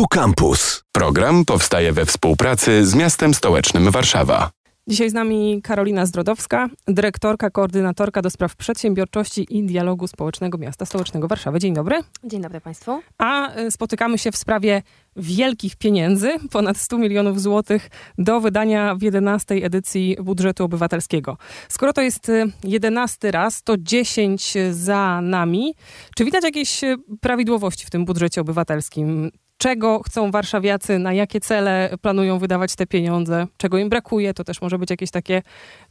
Tu Campus. Program powstaje we współpracy z miastem stołecznym Warszawa. Dzisiaj z nami Karolina Zdrodowska, dyrektorka, koordynatorka do spraw przedsiębiorczości i dialogu społecznego miasta stołecznego Warszawy. Dzień dobry. Dzień dobry Państwu. A y, spotykamy się w sprawie wielkich pieniędzy, ponad 100 milionów złotych do wydania w 11 edycji budżetu obywatelskiego. Skoro to jest 11 raz, to 10 za nami. Czy widać jakieś y, prawidłowości w tym budżecie obywatelskim? Czego chcą warszawiacy, na jakie cele planują wydawać te pieniądze, czego im brakuje. To też może być jakieś takie,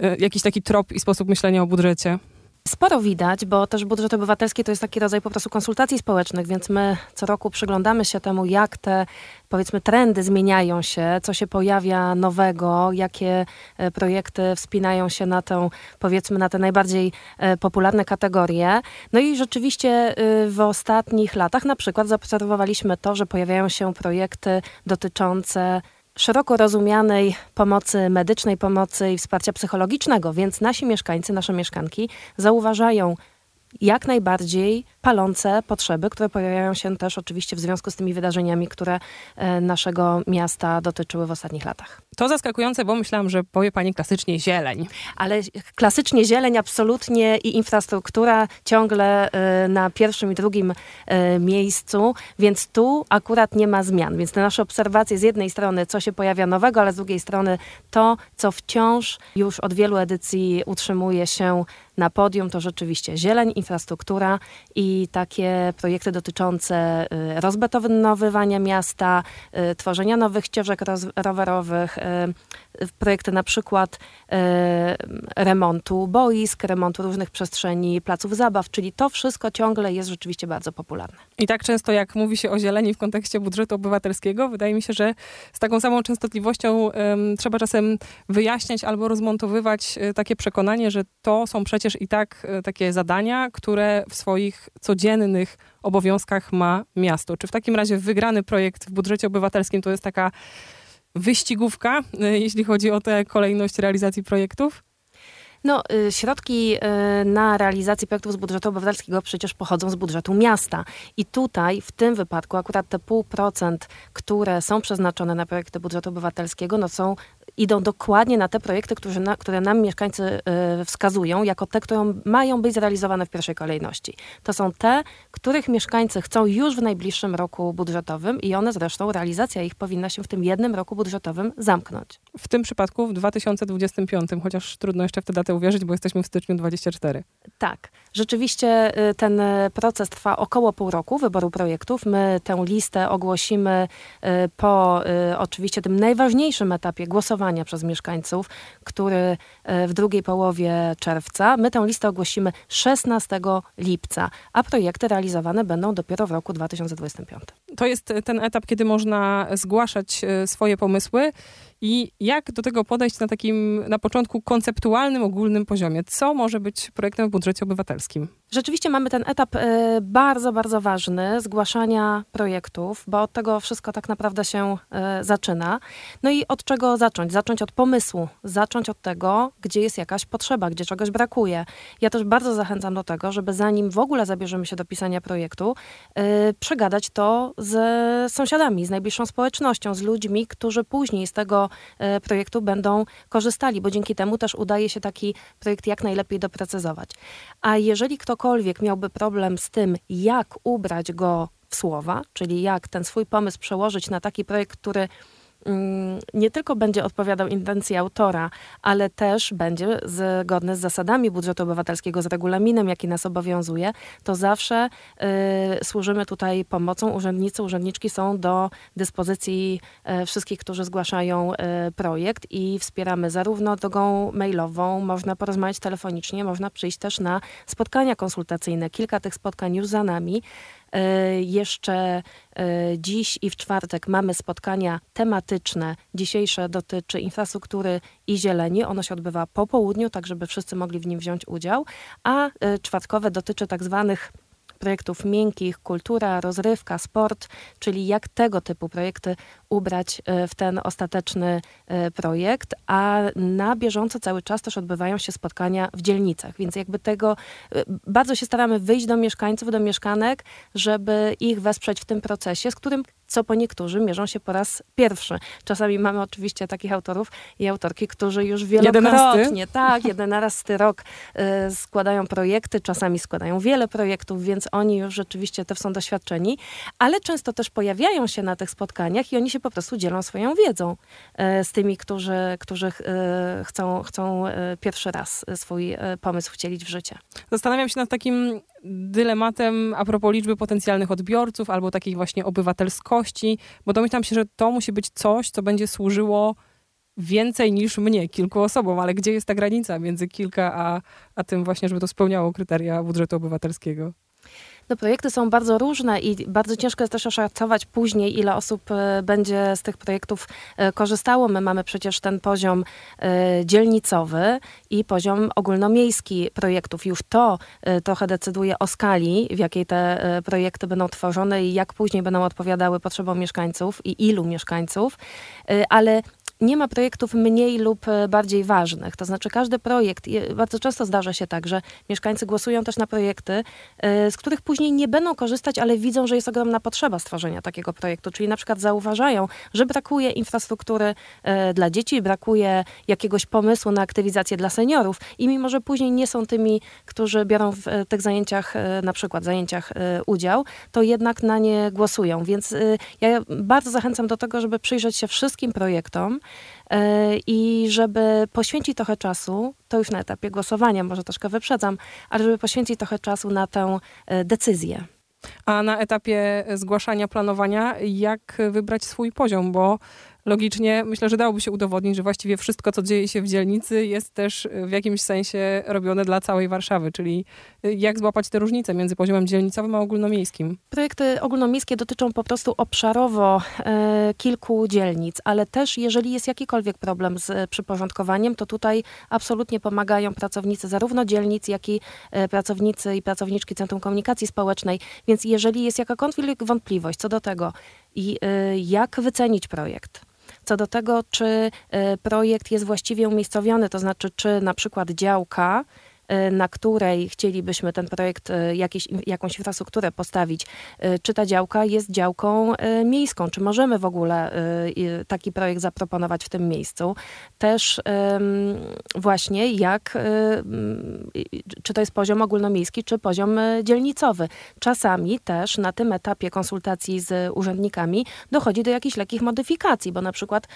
e, jakiś taki trop i sposób myślenia o budżecie. Sporo widać, bo też budżet obywatelski to jest taki rodzaj po prostu konsultacji społecznych, więc my co roku przyglądamy się temu, jak te powiedzmy trendy zmieniają się, co się pojawia nowego, jakie e, projekty wspinają się na tę powiedzmy na te najbardziej e, popularne kategorie. No i rzeczywiście e, w ostatnich latach na przykład zaobserwowaliśmy to, że pojawiają się projekty dotyczące szeroko rozumianej pomocy medycznej, pomocy i wsparcia psychologicznego, więc nasi mieszkańcy, nasze mieszkanki zauważają jak najbardziej palące potrzeby, które pojawiają się też oczywiście w związku z tymi wydarzeniami, które e, naszego miasta dotyczyły w ostatnich latach. To zaskakujące, bo myślałam, że powie pani klasycznie zieleń. Ale klasycznie zieleń absolutnie i infrastruktura ciągle e, na pierwszym i drugim e, miejscu, więc tu akurat nie ma zmian. Więc te nasze obserwacje z jednej strony, co się pojawia nowego, ale z drugiej strony to, co wciąż już od wielu edycji utrzymuje się na podium, to rzeczywiście zieleń, infrastruktura i takie projekty dotyczące y, rozbetonowywania miasta, y, tworzenia nowych ścieżek rowerowych, y, projekty na przykład remontu boisk, remontu różnych przestrzeni, placów zabaw, czyli to wszystko ciągle jest rzeczywiście bardzo popularne. I tak często jak mówi się o zieleni w kontekście budżetu obywatelskiego, wydaje mi się, że z taką samą częstotliwością um, trzeba czasem wyjaśniać albo rozmontowywać takie przekonanie, że to są przecież i tak takie zadania, które w swoich codziennych obowiązkach ma miasto. Czy w takim razie wygrany projekt w budżecie obywatelskim to jest taka wyścigówka, y, jeśli chodzi o tę kolejność realizacji projektów? No, y, środki y, na realizację projektów z budżetu obywatelskiego przecież pochodzą z budżetu miasta. I tutaj, w tym wypadku, akurat te pół procent, które są przeznaczone na projekty budżetu obywatelskiego, no są idą dokładnie na te projekty, które, na, które nam mieszkańcy y, wskazują, jako te, które mają być zrealizowane w pierwszej kolejności. To są te, których mieszkańcy chcą już w najbliższym roku budżetowym i one zresztą, realizacja ich powinna się w tym jednym roku budżetowym zamknąć. W tym przypadku w 2025, chociaż trudno jeszcze w tę datę uwierzyć, bo jesteśmy w styczniu 24. Tak. Rzeczywiście y, ten proces trwa około pół roku wyboru projektów. My tę listę ogłosimy y, po oczywiście tym najważniejszym etapie głosowania głosowania przez mieszkańców, który e, w drugiej połowie czerwca. My tę listę ogłosimy 16 lipca, a projekty realizowane będą dopiero w roku 2025. To jest ten etap, kiedy można zgłaszać e, swoje pomysły i jak do tego podejść na takim, na początku konceptualnym, ogólnym poziomie? Co może być projektem w budżecie obywatelskim? Rzeczywiście mamy ten etap e, bardzo, bardzo ważny zgłaszania projektów, bo od tego wszystko tak naprawdę się e, zaczyna. No i od czego zacząć? Zacząć od pomysłu, zacząć od tego, gdzie jest jakaś potrzeba, gdzie czegoś brakuje. Ja też bardzo zachęcam do tego, żeby zanim w ogóle zabierzemy się do pisania projektu, e, przegadać to z sąsiadami, z najbliższą społecznością, z ludźmi, którzy później z tego projektu będą korzystali, bo dzięki temu też udaje się taki projekt jak najlepiej doprecyzować. A jeżeli ktokolwiek miałby problem z tym, jak ubrać go w słowa, czyli jak ten swój pomysł przełożyć na taki projekt, który nie tylko będzie odpowiadał intencji autora, ale też będzie zgodny z zasadami budżetu obywatelskiego, z regulaminem, jaki nas obowiązuje, to zawsze y, służymy tutaj pomocą. Urzędnicy, urzędniczki są do dyspozycji y, wszystkich, którzy zgłaszają y, projekt i wspieramy zarówno drogą mailową, można porozmawiać telefonicznie, można przyjść też na spotkania konsultacyjne. Kilka tych spotkań już za nami. E, jeszcze e, dziś i w czwartek mamy spotkania tematyczne. Dzisiejsze dotyczy infrastruktury i zieleni. Ono się odbywa po południu, tak żeby wszyscy mogli w nim wziąć udział. A e, czwartkowe dotyczy tak zwanych projektów miękkich, kultura, rozrywka, sport, czyli jak tego typu projekty ubrać e, w ten ostateczny e, projekt, a na bieżąco cały czas też odbywają się spotkania w dzielnicach, więc jakby tego e, bardzo się staramy wyjść do mieszkańców, do mieszkanek, żeby ich wesprzeć w tym procesie, z którym co po niektórzy mierzą się po raz pierwszy. Czasami mamy oczywiście takich autorów i autorki, którzy już wielokrotnie, Jedenasty? tak, jedenasty rok y, składają projekty, czasami składają wiele projektów, więc oni już rzeczywiście też są doświadczeni, ale często też pojawiają się na tych spotkaniach i oni się po prostu dzielą swoją wiedzą y, z tymi, którzy, którzy y, chcą, chcą y, pierwszy raz swój y, pomysł wcielić w życie. Zastanawiam się nad takim dylematem a propos liczby potencjalnych odbiorców albo takiej właśnie obywatelskości, bo domyślam się, że to musi być coś, co będzie służyło więcej niż mnie, kilku osobom, ale gdzie jest ta granica między kilka a, a tym właśnie, żeby to spełniało kryteria budżetu obywatelskiego? No, projekty są bardzo różne i bardzo ciężko jest też oszacować później, ile osób e, będzie z tych projektów e, korzystało. My mamy przecież ten poziom e, dzielnicowy i poziom ogólnomiejski projektów. Już to trochę decyduje o skali, w jakiej te projekty będą tworzone i jak później będą odpowiadały potrzebom mieszkańców i ilu mieszkańców. Ale nie ma projektów mniej lub e, bardziej ważnych. To znaczy każdy projekt, bardzo często zdarza się tak, że mieszkańcy głosują też na projekty, e, z których później nie będą korzystać, ale widzą, że jest ogromna potrzeba stworzenia takiego projektu. Czyli na przykład zauważają, że brakuje infrastruktury e, dla dzieci, brakuje jakiegoś pomysłu na aktywizację dla seniorów i mimo, że później nie są tymi, którzy biorą w tych zajęciach, na przykład zajęciach udział, to jednak na nie głosują. Więc ja bardzo zachęcam do tego, żeby przyjrzeć się wszystkim projektom, i żeby poświęcić trochę czasu, to już na etapie głosowania, może troszkę wyprzedzam, ale żeby poświęcić trochę czasu na tę e, decyzję. A na etapie zgłaszania, planowania, jak wybrać swój poziom, bo logicznie myślę, że dałoby się udowodnić, że właściwie wszystko, co dzieje się w dzielnicy, jest też w jakimś sensie robione dla całej Warszawy, czyli jak złapać te różnice między poziomem dzielnicowym a ogólnomiejskim? Projekty ogólnomiejskie dotyczą po prostu obszarowo e, kilku dzielnic, ale też jeżeli jest jakikolwiek problem z przyporządkowaniem, to tutaj absolutnie pomagają pracownicy zarówno dzielnic, jak i e, pracownicy i pracowniczki Centrum Komunikacji Społecznej. Więc jeżeli jest jakakolwiek wątpliwość co do tego, i e, jak wycenić projekt, co do tego, czy e, projekt jest właściwie umiejscowiony, to znaczy, czy na przykład działka na której chcielibyśmy ten projekt, y, jakieś, jakąś infrastrukturę postawić, y, czy ta działka jest działką miejską, czy możemy w ogóle taki projekt zaproponować w tym miejscu. Też właśnie jak, czy to jest poziom ogólnomiejski, czy poziom dzielnicowy. Czasami też na tym etapie konsultacji z urzędnikami dochodzi do jakichś lekkich modyfikacji, bo na przykład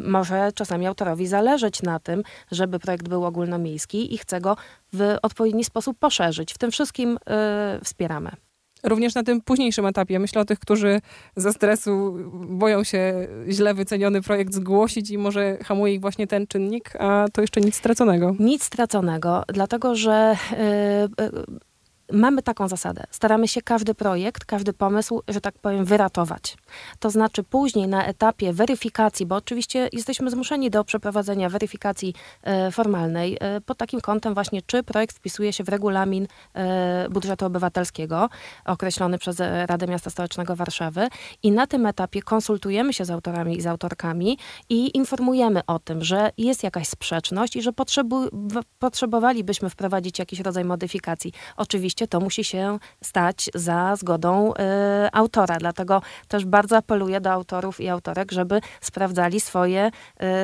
może czasami autorowi zależeć na tym, żeby projekt był ogólnomiejski i chce go w odpowiedni sposób poszerzyć. W tym wszystkim y, wspieramy. Również na tym późniejszym etapie. Myślę o tych, którzy ze stresu boją się źle wyceniony projekt zgłosić i może hamuje ich właśnie ten czynnik, a to jeszcze nic straconego. Nic straconego, dlatego że yy, yy, mamy taką zasadę. Staramy się każdy projekt, każdy pomysł, że tak powiem, wyratować. To znaczy później na etapie weryfikacji, bo oczywiście jesteśmy zmuszeni do przeprowadzenia weryfikacji e, formalnej e, pod takim kątem właśnie, czy projekt wpisuje się w regulamin e, budżetu obywatelskiego określony przez Radę Miasta Stołecznego Warszawy i na tym etapie konsultujemy się z autorami i z autorkami i informujemy o tym, że jest jakaś sprzeczność i że potrzebu potrzebowalibyśmy wprowadzić jakiś rodzaj modyfikacji. Oczywiście oczywiście to musi się stać za zgodą y, autora. Dlatego też bardzo apeluję do autorów i autorek, żeby sprawdzali swoje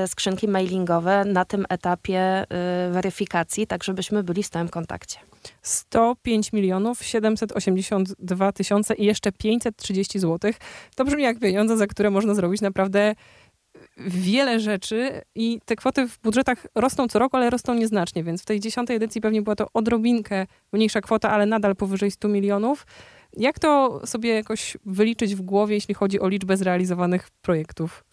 y, skrzynki mailingowe na tym etapie y, weryfikacji, tak żebyśmy byli w stałym kontakcie. 105 milionów 782 tysiące i jeszcze 530 zł. To brzmi jak pieniądze, za które można zrobić naprawdę wiele rzeczy i te kwoty w budżetach rosną co roku, ale rosną nieznacznie, więc w tej dziesiątej edycji pewnie była to odrobinkę mniejsza kwota, ale nadal powyżej 100 milionów. Jak to sobie jakoś wyliczyć w głowie, jeśli chodzi o liczbę zrealizowanych projektów?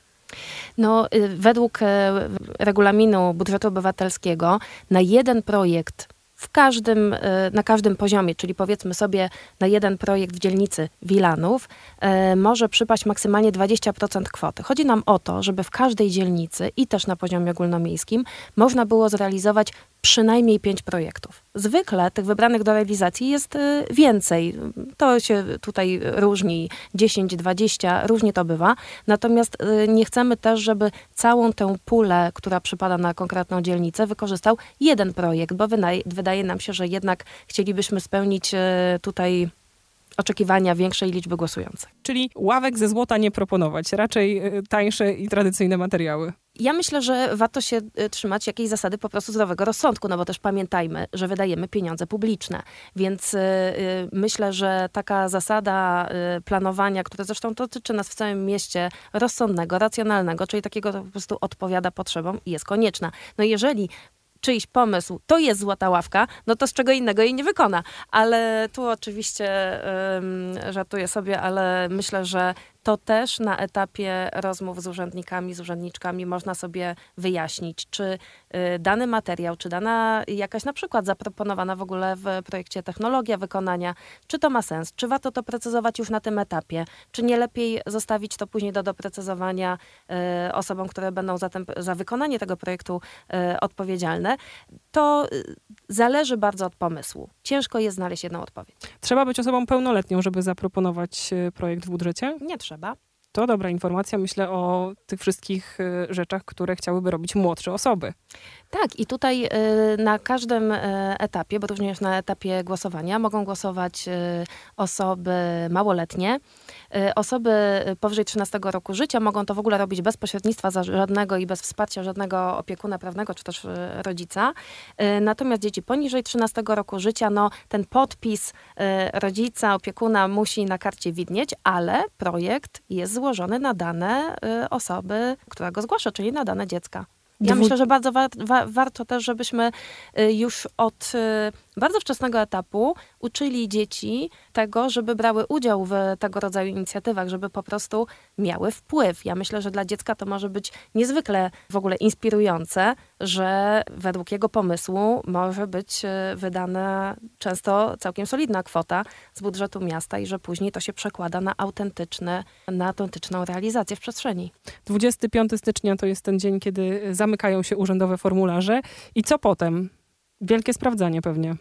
No, y, według e, regulaminu budżetu obywatelskiego na jeden projekt w każdym, e, na każdym poziomie, czyli powiedzmy sobie na jeden projekt w dzielnicy Wilanów, e, może przypaść maksymalnie 20% kwoty. Chodzi nam o to, żeby w każdej dzielnicy i też na poziomie ogólnomiejskim można było zrealizować przynajmniej pięć projektów. Zwykle tych wybranych do realizacji jest y, więcej. To się tutaj różni, 10, 20, różnie to bywa. Natomiast y, nie chcemy też, żeby całą tę pulę, która przypada na konkretną dzielnicę, wykorzystał jeden projekt, bo wydaje nam się, że jednak chcielibyśmy spełnić y, tutaj oczekiwania większej liczby głosujących. Czyli ławek ze złota nie proponować, raczej e, tańsze i tradycyjne materiały. Ja myślę, że warto się y, trzymać jakiejś zasady po prostu zdrowego rozsądku, no bo też pamiętajmy, że wydajemy pieniądze publiczne. Więc y, y, myślę, że taka zasada y, planowania, która zresztą dotyczy nas w całym mieście, rozsądnego, racjonalnego, czyli takiego, po prostu odpowiada potrzebom, jest konieczna. No jeżeli czyjś pomysł, to jest złota ławka, no to z czego innego jej nie wykona. Ale tu oczywiście ym, żartuję sobie, ale myślę, że to też na etapie rozmów z urzędnikami, z urzędniczkami można sobie wyjaśnić, czy y, dany materiał, czy dana jakaś na przykład zaproponowana w ogóle w projekcie technologia wykonania, czy to ma sens, czy warto to precyzować już na tym etapie, czy nie lepiej zostawić to później do doprecyzowania y, osobom, które będą za, ten, za wykonanie tego projektu y, odpowiedzialne. To zależy bardzo od pomysłu. Ciężko jest znaleźć jedną odpowiedź. Trzeba być osobą pełnoletnią, żeby zaproponować projekt w budżecie? Nie trzeba To dobra informacja, myślę o tych wszystkich y, rzeczach, które chciałyby robić młodsze osoby. Tak, i tutaj y, na każdym y, etapie, bo również na etapie głosowania, mogą głosować osoby małoletnie. Osoby powyżej 13 roku życia mogą to w ogóle robić bez pośrednictwa żadnego i bez wsparcia żadnego opiekuna prawnego czy też rodzica. Natomiast dzieci poniżej 13 roku życia, no ten podpis rodzica, opiekuna musi na karcie widnieć, ale projekt jest złożony na dane osoby, która go zgłasza, czyli na dane dziecka. Ja Dwu... myślę, że bardzo wa wa warto też, żebyśmy y, już od y, bardzo wczesnego etapu uczyli dzieci tego, żeby brały udział w tego rodzaju inicjatywach, żeby po prostu miały wpływ. Ja myślę, że dla dziecka to może być niezwykle w ogóle inspirujące, że według jego pomysłu może być y, wydana często całkiem solidna kwota z budżetu miasta i że później to się przekłada na autentyczne, na autentyczną realizację w przestrzeni. 25 stycznia to jest ten dzień, kiedy zamykają się urzędowe formularze. I co potem? Wielkie sprawdzanie pewnie.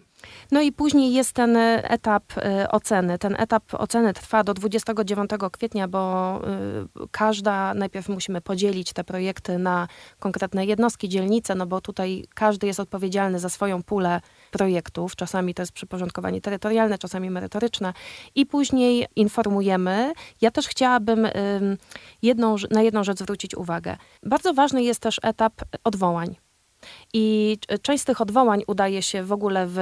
No i później jest ten e, etap e, oceny. Ten etap oceny trwa do 29 kwietnia, bo e, każda, najpierw musimy podzielić te projekty na konkretne jednostki, dzielnice, no bo tutaj każdy jest odpowiedzialny za swoją pulę projektów. Czasami to jest przyporządkowanie terytorialne, czasami merytoryczne. I później informujemy. Ja też chciałabym jedną, na jedną rzecz zwrócić uwagę. Bardzo ważny jest też etap odwołań. I część z tych odwołań udaje się w ogóle w,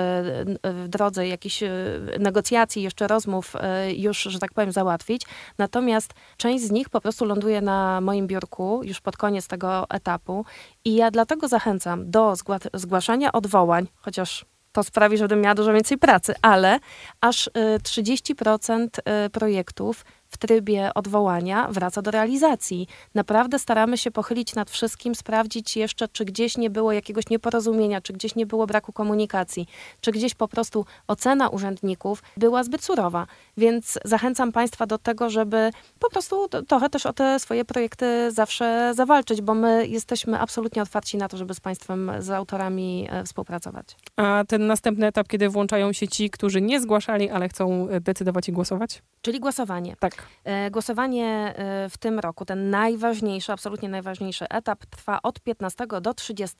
w drodze jakichś e, negocjacji, jeszcze rozmów e, już, że tak powiem, załatwić. Natomiast część z nich po prostu ląduje na moim biurku już pod koniec tego etapu. I ja dlatego zachęcam do zgłaszania odwołań, chociaż to sprawi, że będę miała dużo więcej pracy, ale aż 30% e, projektów w trybie odwołania wraca do realizacji. Naprawdę staramy się pochylić nad wszystkim, sprawdzić jeszcze, czy gdzieś nie było jakiegoś nieporozumienia, czy gdzieś nie było braku komunikacji, czy gdzieś po prostu ocena urzędników była zbyt surowa. Więc zachęcam Państwa do tego, żeby po prostu trochę też o te swoje projekty zawsze zawalczyć, bo my jesteśmy absolutnie otwarci na to, żeby z Państwem, z autorami e, współpracować. A ten następny etap, kiedy włączają się ci, którzy nie zgłaszali, ale chcą e, decydować i głosować? Czyli głosowanie. Tak. E, głosowanie e, w tym roku, ten najważniejszy, absolutnie najważniejszy etap, trwa od 15 do 30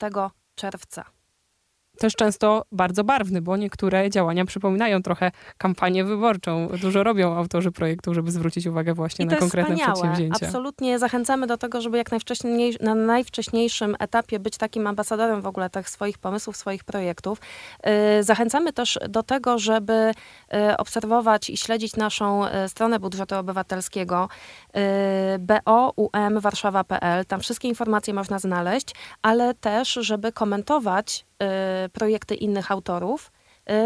czerwca też często bardzo barwny, bo niektóre działania przypominają trochę kampanię wyborczą. Dużo robią autorzy projektu, żeby zwrócić uwagę właśnie na konkretne wspaniałe. przedsięwzięcia. Absolutnie zachęcamy do tego, żeby jak najwcześniej, na najwcześniejszym etapie być takim ambasadorem w ogóle tych swoich pomysłów, swoich projektów. Y, zachęcamy też do tego, żeby y, obserwować i śledzić naszą y, stronę budżetu obywatelskiego boumwarszawa.pl. Tam wszystkie informacje można znaleźć, ale też, żeby komentować projekty innych autorów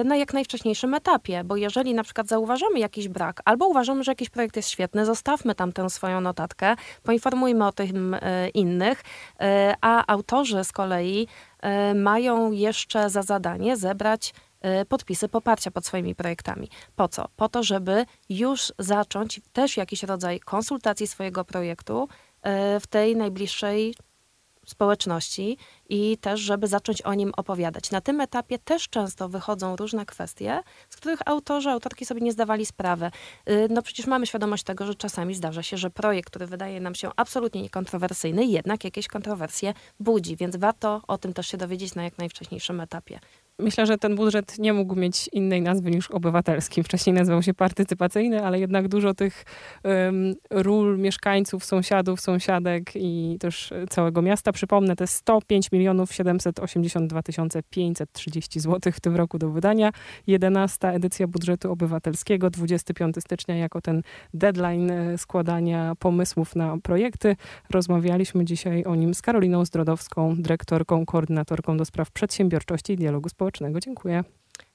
y, na jak najwcześniejszym etapie, bo jeżeli na przykład zauważamy jakiś brak, albo uważamy, że jakiś projekt jest świetny, zostawmy tam tę swoją notatkę, poinformujmy o tym y, innych, a autorzy z kolei mają jeszcze za zadanie zebrać podpisy poparcia pod swoimi projektami. Po co? Po to, żeby już zacząć też jakiś rodzaj konsultacji swojego projektu w tej najbliższej społeczności i też, żeby zacząć o nim opowiadać. Na tym etapie też często wychodzą różne kwestie, z których autorzy, autorki sobie nie zdawali sprawy. Y, no przecież mamy świadomość tego, że czasami zdarza się, że projekt, który wydaje nam się absolutnie niekontrowersyjny, jednak jakieś kontrowersje budzi, więc warto o tym też się dowiedzieć na jak najwcześniejszym etapie. Myślę, że ten budżet nie mógł mieć innej nazwy niż obywatelski. Wcześniej nazywał się partycypacyjny, ale jednak dużo tych um, ról mieszkańców, sąsiadów, sąsiadek i też całego miasta. Przypomnę, jest 105 milionów 782 530 zł w tym roku do wydania. 11 edycja budżetu obywatelskiego, 25 stycznia jako ten deadline e, składania pomysłów na projekty. Rozmawialiśmy dzisiaj o nim z Karoliną Zdrodowską, dyrektorką, koordynatorką do spraw przedsiębiorczości i dialogu społecznego. Dziękuję.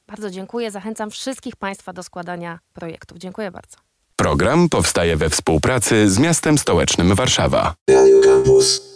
Bardzo dziękuję. Zachęcam wszystkich Państwa do składania projektów. Dziękuję bardzo. Program powstaje we współpracy z miastem stołecznym Warszawa. Radio Campus.